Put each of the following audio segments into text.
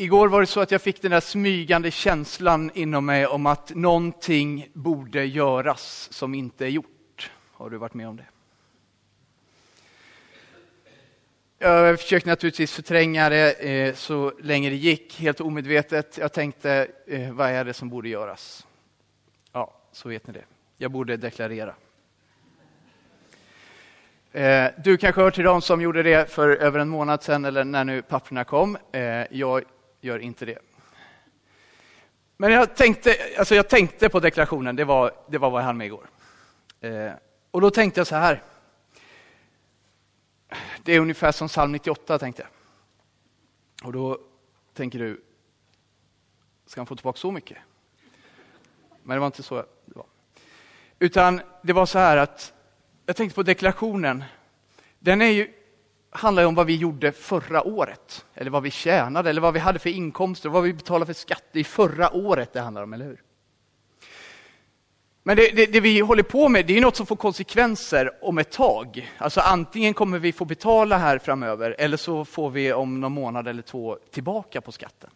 Igår var det så att jag fick den där smygande känslan inom mig om att någonting borde göras som inte är gjort. Har du varit med om det? Jag försökte naturligtvis förtränga det eh, så länge det gick, helt omedvetet. Jag tänkte, eh, vad är det som borde göras? Ja, så vet ni det. Jag borde deklarera. Eh, du kanske hör till dem som gjorde det för över en månad sedan eller när nu papperna kom. Jag gör inte det. Men jag tänkte, alltså jag tänkte på deklarationen, det var, det var vad jag hann med igår. Eh, och då tänkte jag så här. Det är ungefär som psalm 98 tänkte jag. Och då tänker du, ska han få tillbaka så mycket? Men det var inte så det var. Utan det var så här att jag tänkte på deklarationen. Den är ju, handlar ju om vad vi gjorde förra året. Eller vad vi tjänade, eller vad vi hade för inkomster, vad vi betalade för skatt. i förra året det handlar om, eller hur? Men det, det, det, vi håller på med det är något som får konsekvenser om ett tag. Alltså antingen kommer vi få betala här framöver eller så får vi om någon månad eller två tillbaka på skatten.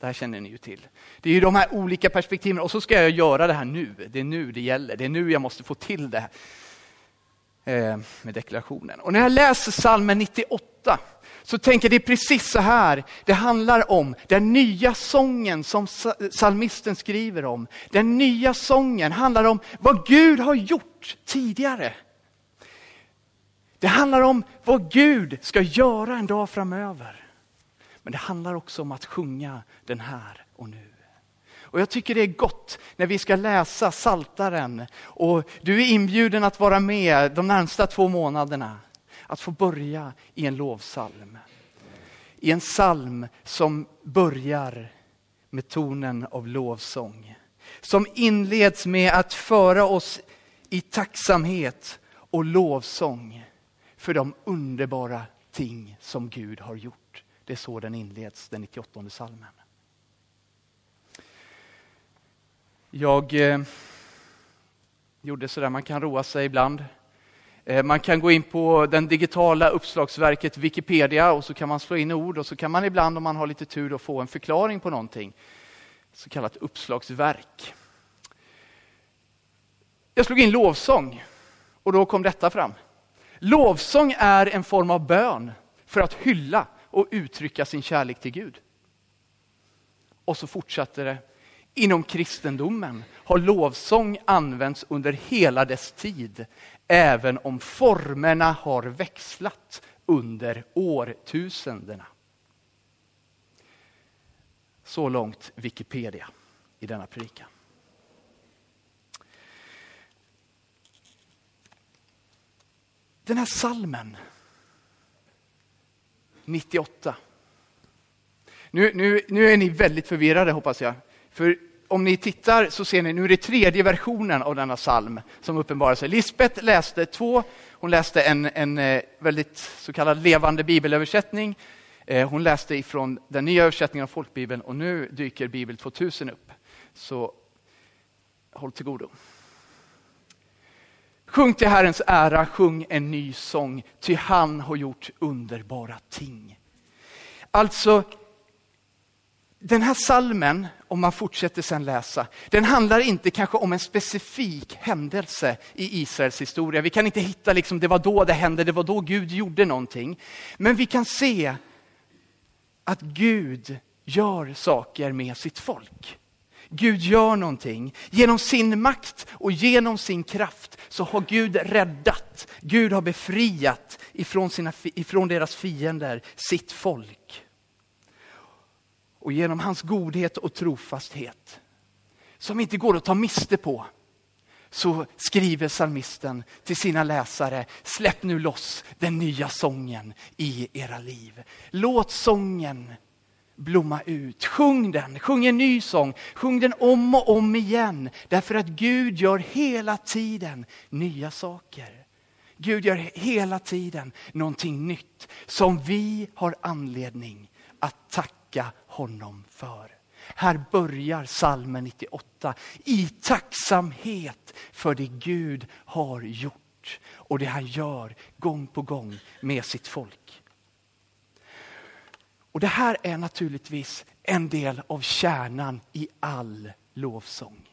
Det här känner ni ju till. Det är ju de här olika perspektiven och så ska jag göra det här nu. Det är nu det gäller. Det är nu jag måste få till det här Eh, med deklarationen. Och när jag läser salmen 98 så tänker jag det är precis så här det handlar om. Den nya sången som salmisten skriver om. Den nya sången handlar om vad Gud har gjort tidigare. Det handlar om vad Gud ska göra en dag framöver. Men det handlar också om att sjunga den här och nu. Och jag tycker det är gott när vi ska läsa Saltaren och du är inbjuden att vara med de närmsta två månaderna. Att få börja i en lovsalm. I en psalm som börjar med tonen av lovsång. Som inleds med att föra oss i tacksamhet och lovsång för de underbara ting som Gud har gjort. Det är så den inleds, den 98 salmen. Jag eh, gjorde sådär, man kan roa sig ibland. Eh, man kan gå in på den digitala uppslagsverket Wikipedia och så kan man slå in ord och så kan man ibland om man har lite tur få en förklaring på någonting. Så kallat uppslagsverk. Jag slog in lovsång och då kom detta fram. Lovsång är en form av bön för att hylla och uttrycka sin kärlek till Gud. Och så fortsatte det Inom kristendomen har lovsång använts under hela dess tid, även om formerna har växlat under årtusendena. Så långt Wikipedia i denna predikan. Den här salmen 98. Nu, nu, nu är ni väldigt förvirrade hoppas jag. För om ni tittar så ser ni, nu är det tredje versionen av denna psalm som uppenbarar sig. Lisbeth läste två, hon läste en, en eh, väldigt så kallad levande bibelöversättning. Eh, hon läste ifrån den nya översättningen av folkbibeln och nu dyker Bibel 2000 upp. Så håll till godo. Sjung till Herrens ära, sjung en ny sång, ty han har gjort underbara ting. Alltså, den här salmen, om man fortsätter sen läsa, den handlar inte kanske om en specifik händelse i Israels historia. Vi kan inte hitta liksom, det var då det hände, det var då Gud gjorde någonting. Men vi kan se att Gud gör saker med sitt folk. Gud gör någonting. Genom sin makt och genom sin kraft så har Gud räddat, Gud har befriat ifrån, sina, ifrån deras fiender sitt folk och genom hans godhet och trofasthet, som inte går att ta miste på, så skriver psalmisten till sina läsare, släpp nu loss den nya sången i era liv. Låt sången blomma ut. Sjung den, sjung en ny sång, sjung den om och om igen. Därför att Gud gör hela tiden nya saker. Gud gör hela tiden någonting nytt som vi har anledning att tacka tacka honom för. Här börjar salmen 98 i tacksamhet för det Gud har gjort och det han gör gång på gång med sitt folk. Och det här är naturligtvis en del av kärnan i all lovsång.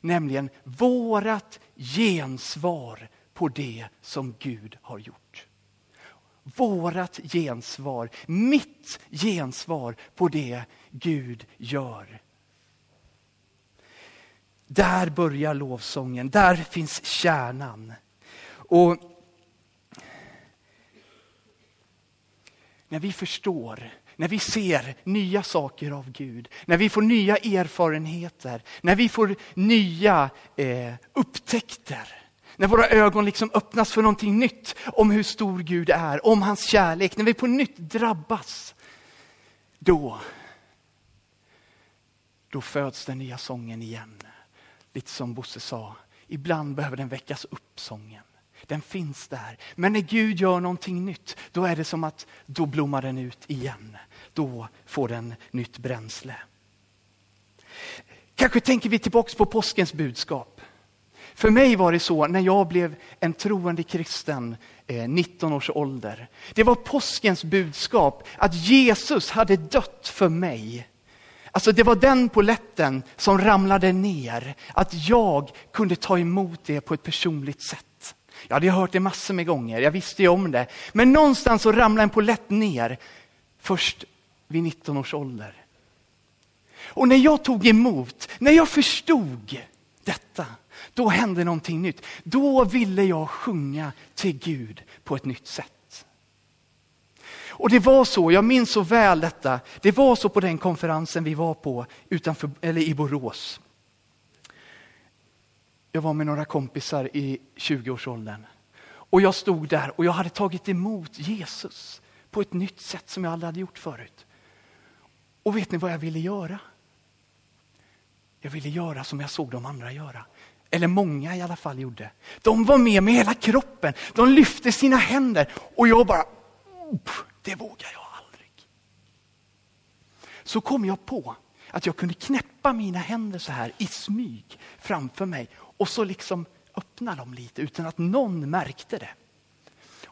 Nämligen vårat gensvar på det som Gud har gjort. Vårat gensvar, mitt gensvar på det Gud gör. Där börjar lovsången, där finns kärnan. Och när vi förstår, när vi ser nya saker av Gud, när vi får nya erfarenheter, när vi får nya eh, upptäckter, när våra ögon liksom öppnas för någonting nytt om hur stor Gud är, om hans kärlek, när vi på nytt drabbas, då, då föds den nya sången igen. Lite som Bosse sa, ibland behöver den väckas upp, sången. Den finns där. Men när Gud gör någonting nytt, då är det som att då blommar den ut igen. Då får den nytt bränsle. Kanske tänker vi tillbaks på påskens budskap. För mig var det så när jag blev en troende kristen, eh, 19 års ålder. Det var påskens budskap att Jesus hade dött för mig. Alltså det var den poletten som ramlade ner, att jag kunde ta emot det på ett personligt sätt. Jag hade hört det massor med gånger, jag visste ju om det. Men någonstans så ramlade en polett ner först vid 19 års ålder. Och när jag tog emot, när jag förstod detta, då hände någonting nytt. Då ville jag sjunga till Gud på ett nytt sätt. Och det var så, jag minns så väl detta, det var så på den konferensen vi var på utanför, eller i Borås. Jag var med några kompisar i 20-årsåldern. Och jag stod där och jag hade tagit emot Jesus på ett nytt sätt som jag aldrig hade gjort förut. Och vet ni vad jag ville göra? Jag ville göra som jag såg de andra göra. Eller många i alla fall gjorde. De var med med hela kroppen. De lyfte sina händer och jag bara, det vågar jag aldrig. Så kom jag på att jag kunde knäppa mina händer så här i smyg framför mig och så liksom öppna dem lite utan att någon märkte det.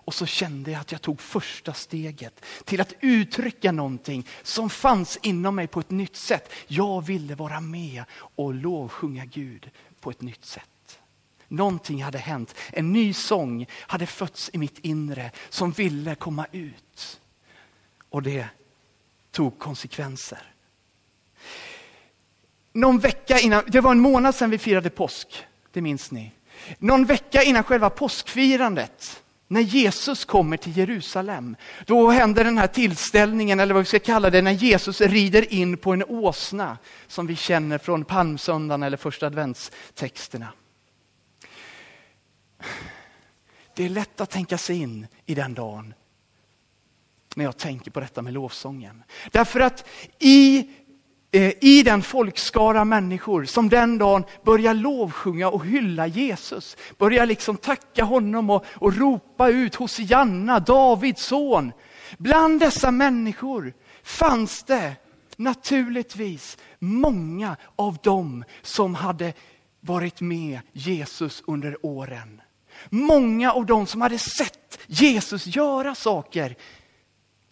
Och så kände jag att jag tog första steget till att uttrycka någonting som fanns inom mig på ett nytt sätt. Jag ville vara med och lovsjunga Gud på ett nytt sätt. Någonting hade hänt. En ny sång hade fötts i mitt inre som ville komma ut. Och det tog konsekvenser. Någon vecka innan, det var en månad sedan vi firade påsk, det minns ni. Någon vecka innan själva påskfirandet, när Jesus kommer till Jerusalem, då händer den här tillställningen, eller vad vi ska kalla det, när Jesus rider in på en åsna, som vi känner från palmsöndagen eller första adventstexterna. Det är lätt att tänka sig in i den dagen när jag tänker på detta med lovsången. Därför att i, Eh, i den folkskara människor som den dagen börjar lovsjunga och hylla Jesus, börjar liksom tacka honom och, och ropa ut Hosianna, Davids son. Bland dessa människor fanns det naturligtvis många av dem som hade varit med Jesus under åren. Många av dem som hade sett Jesus göra saker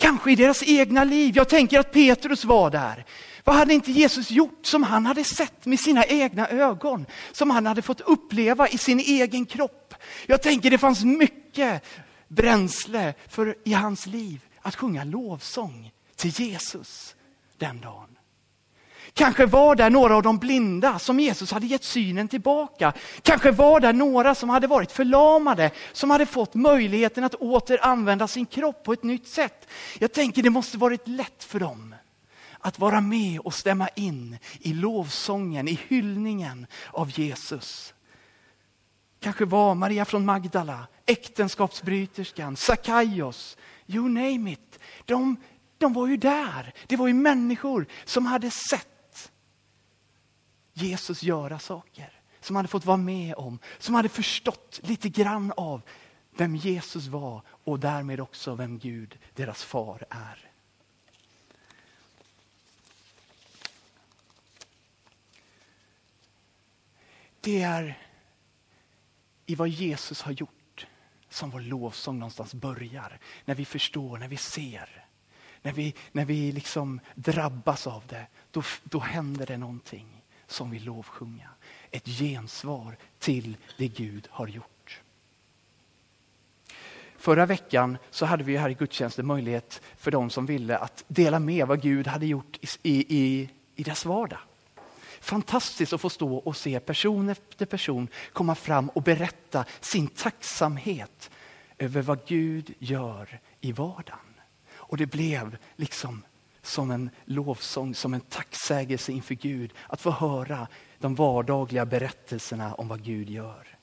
Kanske i deras egna liv. Jag tänker att Petrus var där. Vad hade inte Jesus gjort som han hade sett med sina egna ögon? Som han hade fått uppleva i sin egen kropp. Jag tänker det fanns mycket bränsle för, i hans liv att sjunga lovsång till Jesus den dagen. Kanske var där några av de blinda som Jesus hade gett synen tillbaka. Kanske var där några som hade varit förlamade, som hade fått möjligheten att åter använda sin kropp på ett nytt sätt. Jag tänker det måste varit lätt för dem att vara med och stämma in i lovsången, i hyllningen av Jesus. Kanske var Maria från Magdala, äktenskapsbryterskan, Sakaios, you name it. De, de var ju där. Det var ju människor som hade sett Jesus göra saker. Som hade fått vara med om, som hade förstått lite grann av vem Jesus var och därmed också vem Gud, deras far, är. Det är i vad Jesus har gjort som vår lovsång någonstans börjar. När vi förstår, när vi ser. när vi, när vi liksom drabbas av det, då, då händer det någonting som vi lovsjunga. Ett gensvar till det Gud har gjort. Förra veckan så hade vi här i gudstjänsten möjlighet för de som ville att dela med vad Gud hade gjort i, i, i deras vardag. Fantastiskt att få stå och se person efter person komma fram och berätta sin tacksamhet över vad Gud gör i vardagen. Och det blev liksom som en lovsång, som en tacksägelse inför Gud. Att få höra de vardagliga berättelserna om vad Gud gör.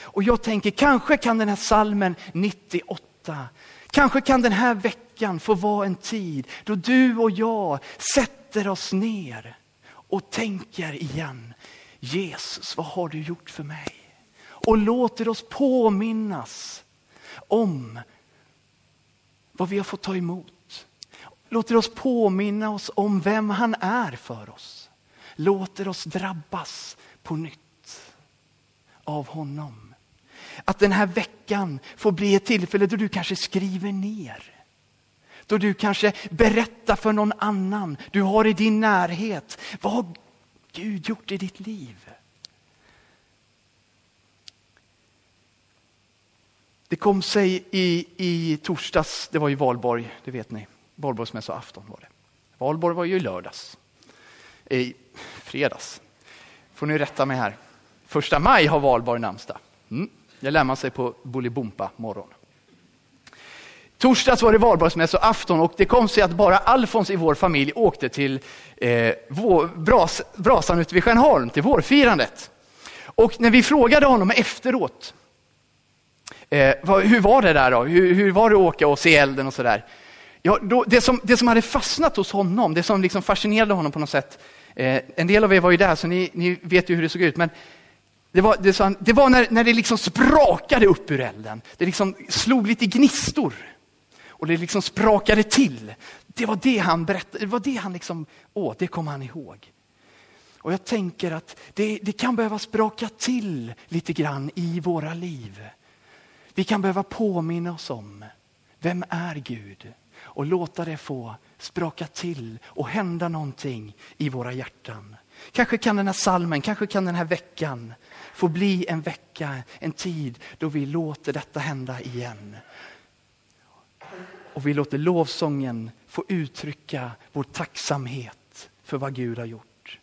Och jag tänker, kanske kan den här salmen 98, kanske kan den här veckan få vara en tid då du och jag sätter oss ner och tänker igen. Jesus, vad har du gjort för mig? Och låter oss påminnas om vad vi har fått ta emot. Låter oss påminna oss om vem han är för oss. Låter oss drabbas på nytt av honom. Att den här veckan får bli ett tillfälle då du kanske skriver ner. Då du kanske berättar för någon annan du har i din närhet. Vad har Gud gjort i ditt liv? Det kom sig i, i torsdags, det var ju valborg, det vet ni. Valborgsmässoafton var det. Valborg var ju i lördags. I fredags. Får ni rätta mig här. Första maj har valborg namnsdag. Mm. Det lär man sig på Bolibompa morgon. Torsdags var det valborgsmässoafton och det kom sig att bara Alfons i vår familj åkte till eh, vår, bras, brasan ute vid Stjärnholm, till vårfirandet. Och när vi frågade honom efteråt, eh, vad, hur var det där då? Hur, hur, var det att åka och se elden och sådär? Ja, det, som, det som hade fastnat hos honom, det som liksom fascinerade honom på något sätt, eh, en del av er var ju där så ni, ni vet ju hur det såg ut, men det var, det, det var när, när det liksom sprakade upp ur elden. Det liksom slog lite gnistor och det liksom sprakade till. Det var det han berättade, det var det han liksom, åh, det kom han ihåg. Och jag tänker att det, det kan behöva spraka till lite grann i våra liv. Vi kan behöva påminna oss om, vem är Gud? Och låta det få spraka till och hända någonting i våra hjärtan. Kanske kan den här salmen, kanske kan den här veckan få bli en vecka, en tid då vi låter detta hända igen. Och vi låter lovsången få uttrycka vår tacksamhet för vad Gud har gjort.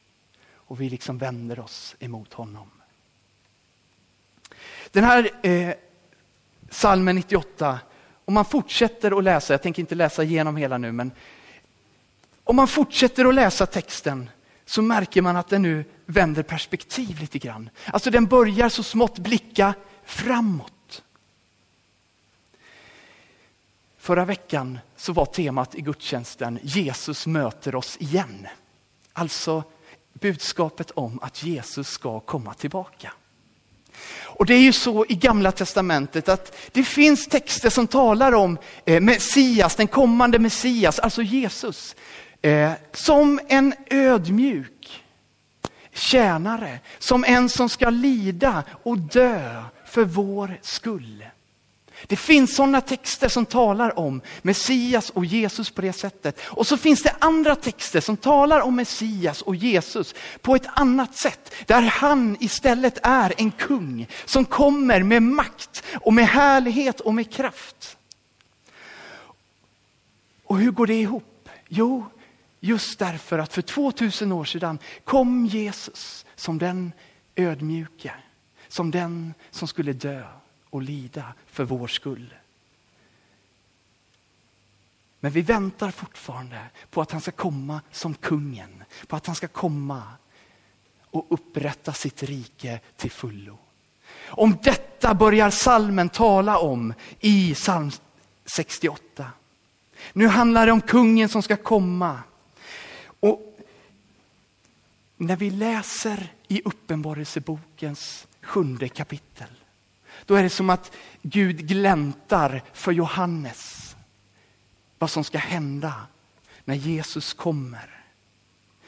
Och vi liksom vänder oss emot honom. Den här eh, salmen 98, om man fortsätter att läsa, jag tänker inte läsa igenom hela nu, men om man fortsätter att läsa texten så märker man att den nu vänder perspektiv lite grann. Alltså den börjar så smått blicka framåt. Förra veckan så var temat i gudstjänsten Jesus möter oss igen. Alltså budskapet om att Jesus ska komma tillbaka. Och Det är ju så i gamla testamentet att det finns texter som talar om eh, Messias, den kommande Messias, alltså Jesus, eh, som en ödmjuk tjänare, som en som ska lida och dö för vår skull. Det finns sådana texter som talar om Messias och Jesus på det sättet. Och så finns det andra texter som talar om Messias och Jesus på ett annat sätt. Där han istället är en kung som kommer med makt och med härlighet och med kraft. Och hur går det ihop? Jo, just därför att för 2000 år sedan kom Jesus som den ödmjuke, som den som skulle dö och lida för vår skull. Men vi väntar fortfarande på att han ska komma som kungen, på att han ska komma och upprätta sitt rike till fullo. Om detta börjar salmen tala om i psalm 68. Nu handlar det om kungen som ska komma. Och när vi läser i Uppenbarelsebokens sjunde kapitel då är det som att Gud gläntar för Johannes vad som ska hända när Jesus kommer.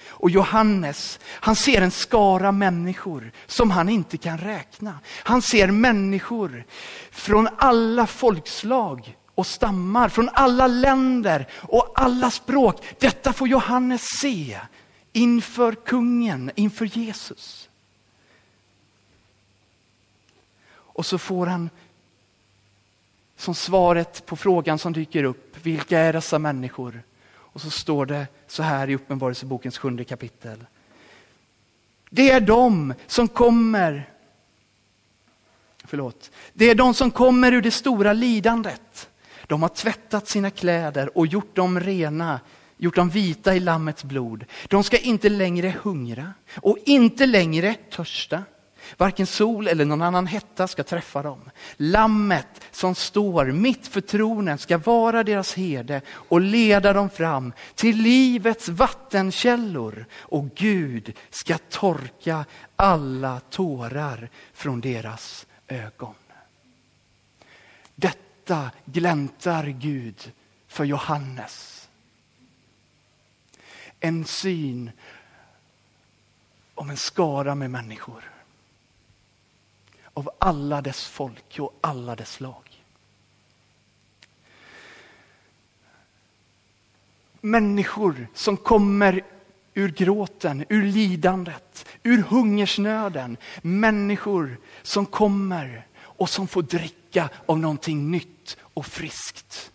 Och Johannes, han ser en skara människor som han inte kan räkna. Han ser människor från alla folkslag och stammar, från alla länder och alla språk. Detta får Johannes se inför kungen, inför Jesus. Och så får han som svaret på frågan som dyker upp, vilka är dessa människor? Och så står det så här i Uppenbarelsebokens sjunde kapitel. Det är de som kommer Förlåt. Det är de som kommer ur det stora lidandet. De har tvättat sina kläder och gjort dem rena, gjort dem vita i Lammets blod. De ska inte längre hungra och inte längre törsta. Varken sol eller någon annan hetta ska träffa dem. Lammet som står mitt för tronen ska vara deras herde och leda dem fram till livets vattenkällor. Och Gud ska torka alla tårar från deras ögon. Detta gläntar Gud för Johannes. En syn om en skara med människor av alla dess folk och alla dess lag. Människor som kommer ur gråten, ur lidandet, ur hungersnöden. Människor som kommer och som får dricka av någonting nytt och friskt.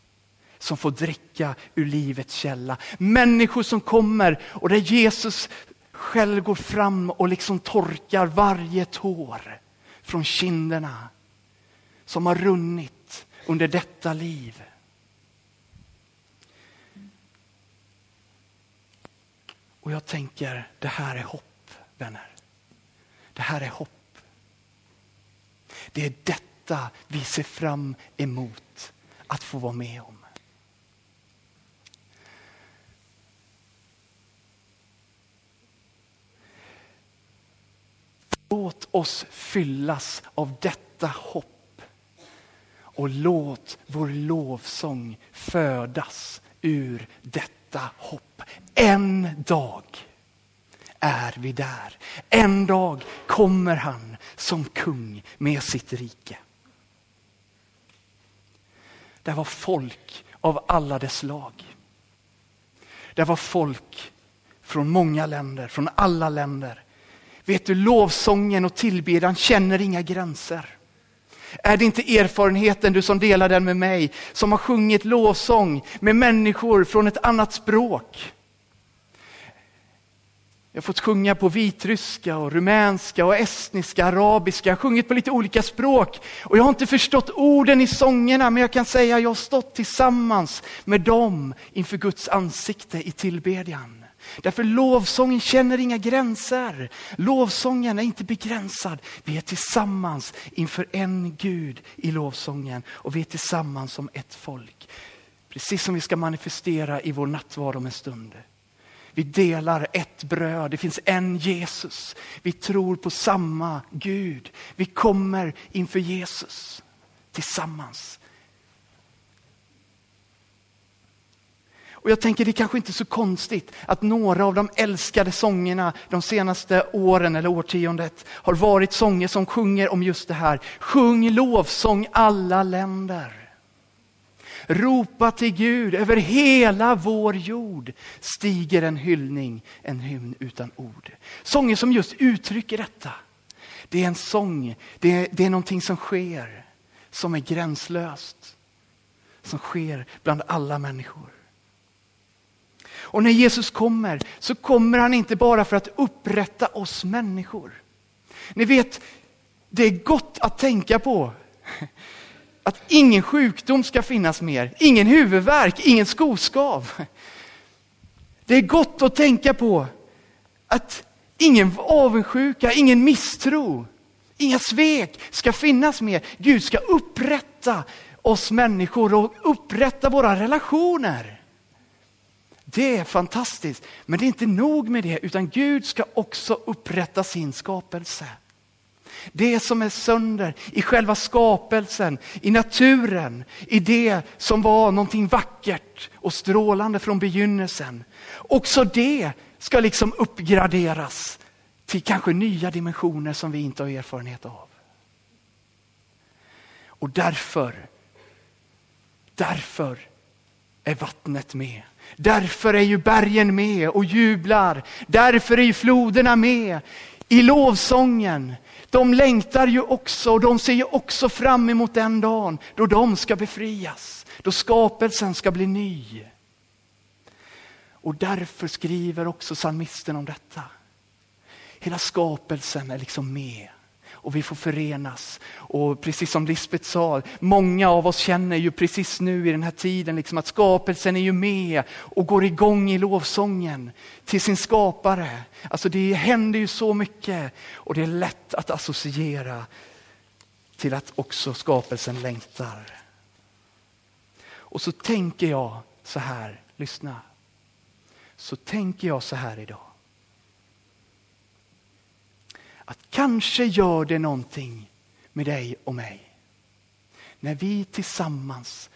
Som får dricka ur livets källa. Människor som kommer och där Jesus själv går fram och liksom torkar varje tår från kinderna som har runnit under detta liv. Och jag tänker, det här är hopp, vänner. Det här är hopp. Det är detta vi ser fram emot att få vara med om. Låt oss fyllas av detta hopp och låt vår lovsång födas ur detta hopp. En dag är vi där. En dag kommer han som kung med sitt rike. Det var folk av alla dess lag. Det var folk från många länder, från alla länder. Vet du, lovsången och tillbedjan känner inga gränser. Är det inte erfarenheten, du som delar den med mig, som har sjungit lovsång med människor från ett annat språk? Jag har fått sjunga på vitryska, och rumänska, och estniska, arabiska. Jag har sjungit på lite olika språk. Och jag har inte förstått orden i sångerna, men jag kan säga att jag har stått tillsammans med dem inför Guds ansikte i tillbedjan. Därför lovsången känner inga gränser. Lovsången är inte begränsad. Vi är tillsammans inför en Gud i lovsången och vi är tillsammans som ett folk. Precis som vi ska manifestera i vår nattvard om en stund. Vi delar ett bröd, det finns en Jesus. Vi tror på samma Gud. Vi kommer inför Jesus tillsammans. Och jag tänker det är kanske inte är så konstigt att några av de älskade sångerna de senaste åren eller årtiondet har varit sånger som sjunger om just det här. Sjung lovsång alla länder. Ropa till Gud över hela vår jord stiger en hyllning, en hymn utan ord. Sånger som just uttrycker detta. Det är en sång, det är, det är någonting som sker, som är gränslöst. Som sker bland alla människor. Och när Jesus kommer så kommer han inte bara för att upprätta oss människor. Ni vet, det är gott att tänka på att ingen sjukdom ska finnas mer, ingen huvudvärk, ingen skoskav. Det är gott att tänka på att ingen avundsjuka, ingen misstro, inga svek ska finnas mer. Gud ska upprätta oss människor och upprätta våra relationer. Det är fantastiskt, men det är inte nog med det, utan Gud ska också upprätta sin skapelse. Det som är sönder i själva skapelsen, i naturen, i det som var någonting vackert och strålande från begynnelsen. Också det ska liksom uppgraderas till kanske nya dimensioner som vi inte har erfarenhet av. Och därför Därför är vattnet med. Därför är ju bergen med och jublar. Därför är ju floderna med i lovsången. De längtar ju också och de ser ju också fram emot den dagen då de ska befrias. Då skapelsen ska bli ny. Och därför skriver också psalmisten om detta. Hela skapelsen är liksom med och vi får förenas. Och precis som Lisbeth sa, många av oss känner ju precis nu i den här tiden liksom att skapelsen är ju med och går igång i lovsången till sin skapare. Alltså det händer ju så mycket och det är lätt att associera till att också skapelsen längtar. Och så tänker jag så här, lyssna. Så tänker jag så här idag att kanske gör det någonting med dig och mig. När vi tillsammans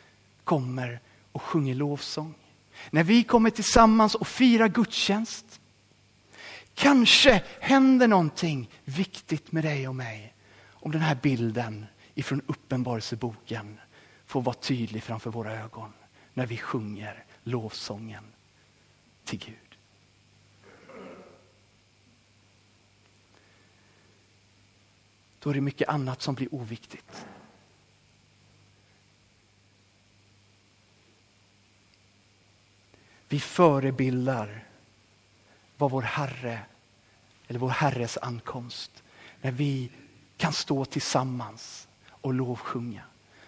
kommer och sjunger lovsång. När vi kommer tillsammans och firar gudstjänst. Kanske händer någonting viktigt med dig och mig om den här bilden ifrån Uppenbarelseboken får vara tydlig framför våra ögon när vi sjunger lovsången till Gud. Då är det mycket annat som blir oviktigt. Vi förebildar vad vår Herre, eller vår Herres ankomst, när vi kan stå tillsammans och lovsjunga,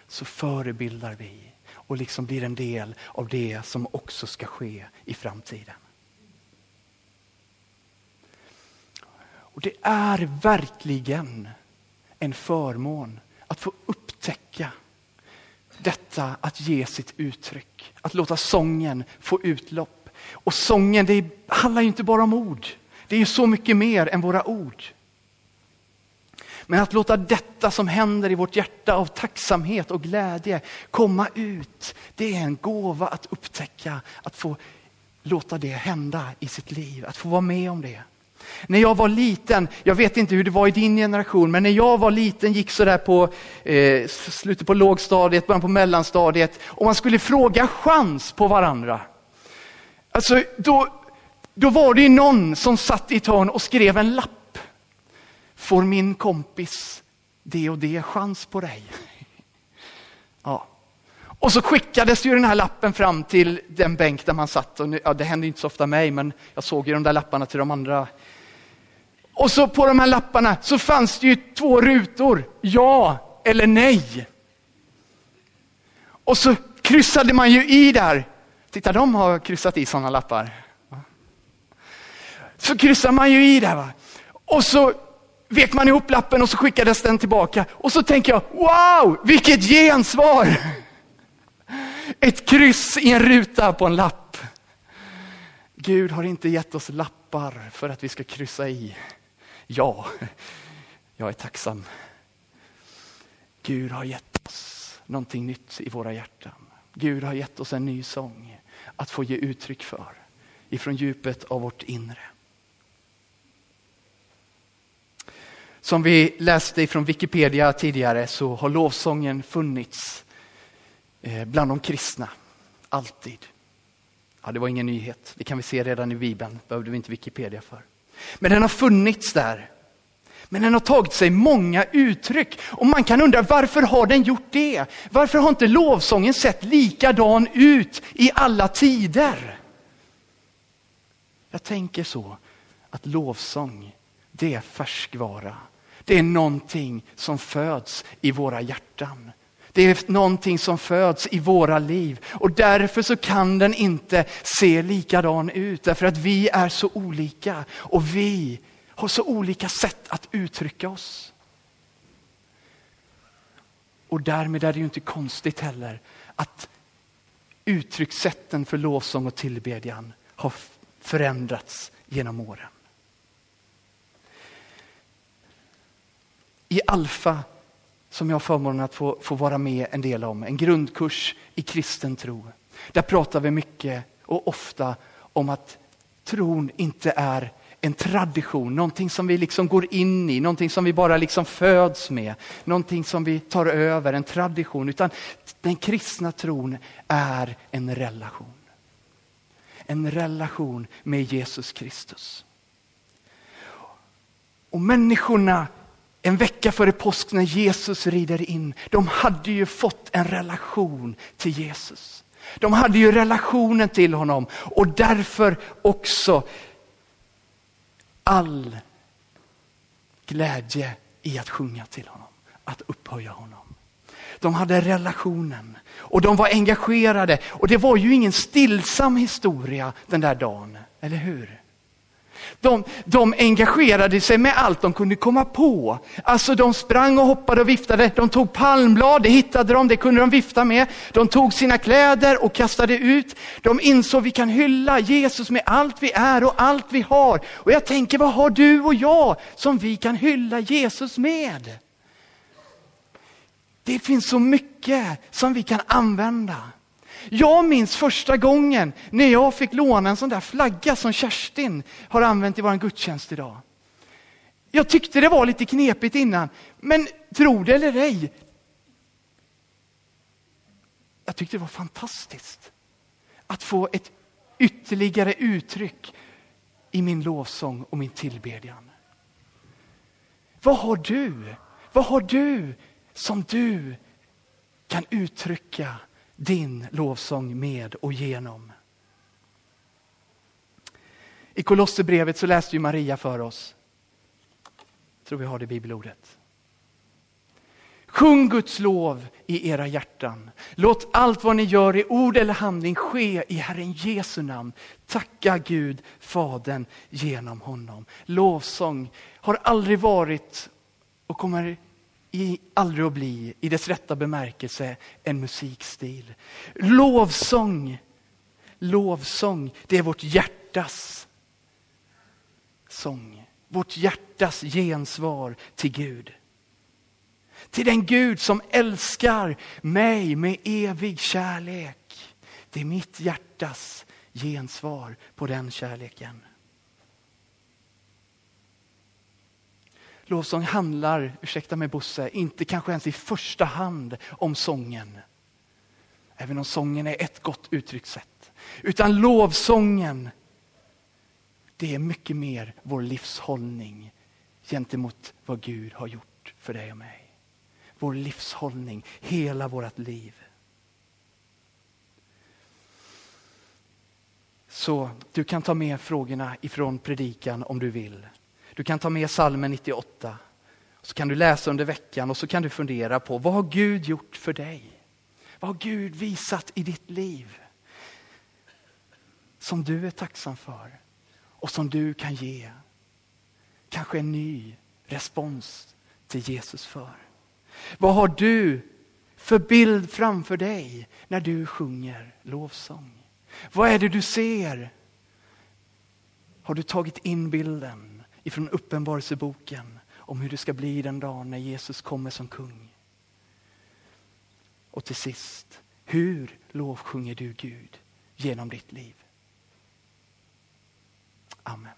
så förebildar vi och liksom blir en del av det som också ska ske i framtiden. Och det är verkligen en förmån att få upptäcka detta att ge sitt uttryck, att låta sången få utlopp. Och sången det handlar ju inte bara om ord, det är ju så mycket mer än våra ord. Men att låta detta som händer i vårt hjärta av tacksamhet och glädje komma ut, det är en gåva att upptäcka, att få låta det hända i sitt liv, att få vara med om det. När jag var liten, jag vet inte hur det var i din generation, men när jag var liten, gick sådär på eh, slutet på lågstadiet, början på mellanstadiet, och man skulle fråga chans på varandra. Alltså, då, då var det någon som satt i ett hörn och skrev en lapp. Får min kompis det och det chans på dig? Ja. Och så skickades ju den här lappen fram till den bänk där man satt. Och nu, ja, det hände inte så ofta mig, men jag såg ju de där lapparna till de andra och så på de här lapparna så fanns det ju två rutor, ja eller nej. Och så kryssade man ju i där. Titta, de har kryssat i sådana lappar. Så kryssar man ju i där. Va? Och så vek man ihop lappen och så skickades den tillbaka. Och så tänker jag, wow, vilket gensvar! Ett kryss i en ruta på en lapp. Gud har inte gett oss lappar för att vi ska kryssa i. Ja, jag är tacksam. Gud har gett oss någonting nytt i våra hjärtan. Gud har gett oss en ny sång att få ge uttryck för ifrån djupet av vårt inre. Som vi läste ifrån Wikipedia tidigare så har lovsången funnits eh, bland de kristna, alltid. Ja, det var ingen nyhet, det kan vi se redan i Bibeln, behövde vi inte Wikipedia för. Men den har funnits där. Men den har tagit sig många uttryck och man kan undra varför har den gjort det? Varför har inte lovsången sett likadan ut i alla tider? Jag tänker så att lovsång, det är färskvara. Det är någonting som föds i våra hjärtan. Det är någonting som föds i våra liv och därför så kan den inte se likadan ut därför att vi är så olika och vi har så olika sätt att uttrycka oss. Och därmed är det ju inte konstigt heller att uttryckssätten för lovsång och tillbedjan har förändrats genom åren. I Alfa som jag har förmånen att få, få vara med en del om, en grundkurs i kristen tro. Där pratar vi mycket och ofta om att tron inte är en tradition, någonting som vi liksom går in i, någonting som vi bara liksom föds med, någonting som vi tar över, en tradition. Utan den kristna tron är en relation. En relation med Jesus Kristus. Och människorna en vecka före påsk när Jesus rider in, de hade ju fått en relation till Jesus. De hade ju relationen till honom och därför också all glädje i att sjunga till honom, att upphöja honom. De hade relationen och de var engagerade och det var ju ingen stillsam historia den där dagen, eller hur? De, de engagerade sig med allt de kunde komma på. Alltså de sprang och hoppade och viftade. De tog palmblad, det hittade de, det kunde de vifta med. De tog sina kläder och kastade ut. De insåg vi kan hylla Jesus med allt vi är och allt vi har. Och jag tänker, vad har du och jag som vi kan hylla Jesus med? Det finns så mycket som vi kan använda. Jag minns första gången när jag fick låna en sån där flagga som Kerstin har använt i vår gudstjänst idag. Jag tyckte det var lite knepigt innan, men tro det eller ej. Jag tyckte det var fantastiskt att få ett ytterligare uttryck i min lovsång och min tillbedjan. Vad har du? Vad har du som du kan uttrycka din lovsång med och genom. I Kolosserbrevet så läste ju Maria för oss. Jag tror vi har det bibelordet. Sjung Guds lov i era hjärtan. Låt allt vad ni gör i ord eller handling ske i Herren Jesu namn. Tacka Gud, Fadern, genom honom. Lovsång har aldrig varit och kommer i, aldrig att bli, i dess rätta bemärkelse, en musikstil. Lovsång, lovsång, det är vårt hjärtas sång. Vårt hjärtas gensvar till Gud. Till den Gud som älskar mig med evig kärlek. Det är mitt hjärtas gensvar på den kärleken. Lovsång handlar, ursäkta mig Bosse, inte kanske ens i första hand om sången. Även om sången är ett gott uttryckssätt. Utan lovsången, det är mycket mer vår livshållning gentemot vad Gud har gjort för dig och mig. Vår livshållning, hela vårt liv. Så du kan ta med frågorna ifrån predikan om du vill. Du kan ta med salmen 98. Så kan du läsa under veckan och så kan du fundera på vad har Gud gjort för dig? Vad har Gud visat i ditt liv? Som du är tacksam för och som du kan ge kanske en ny respons till Jesus för. Vad har du för bild framför dig när du sjunger lovsång? Vad är det du ser? Har du tagit in bilden? Ifrån Uppenbarelseboken om hur det ska bli den dagen när Jesus kommer som kung. Och till sist, hur lovsjunger du Gud genom ditt liv? Amen.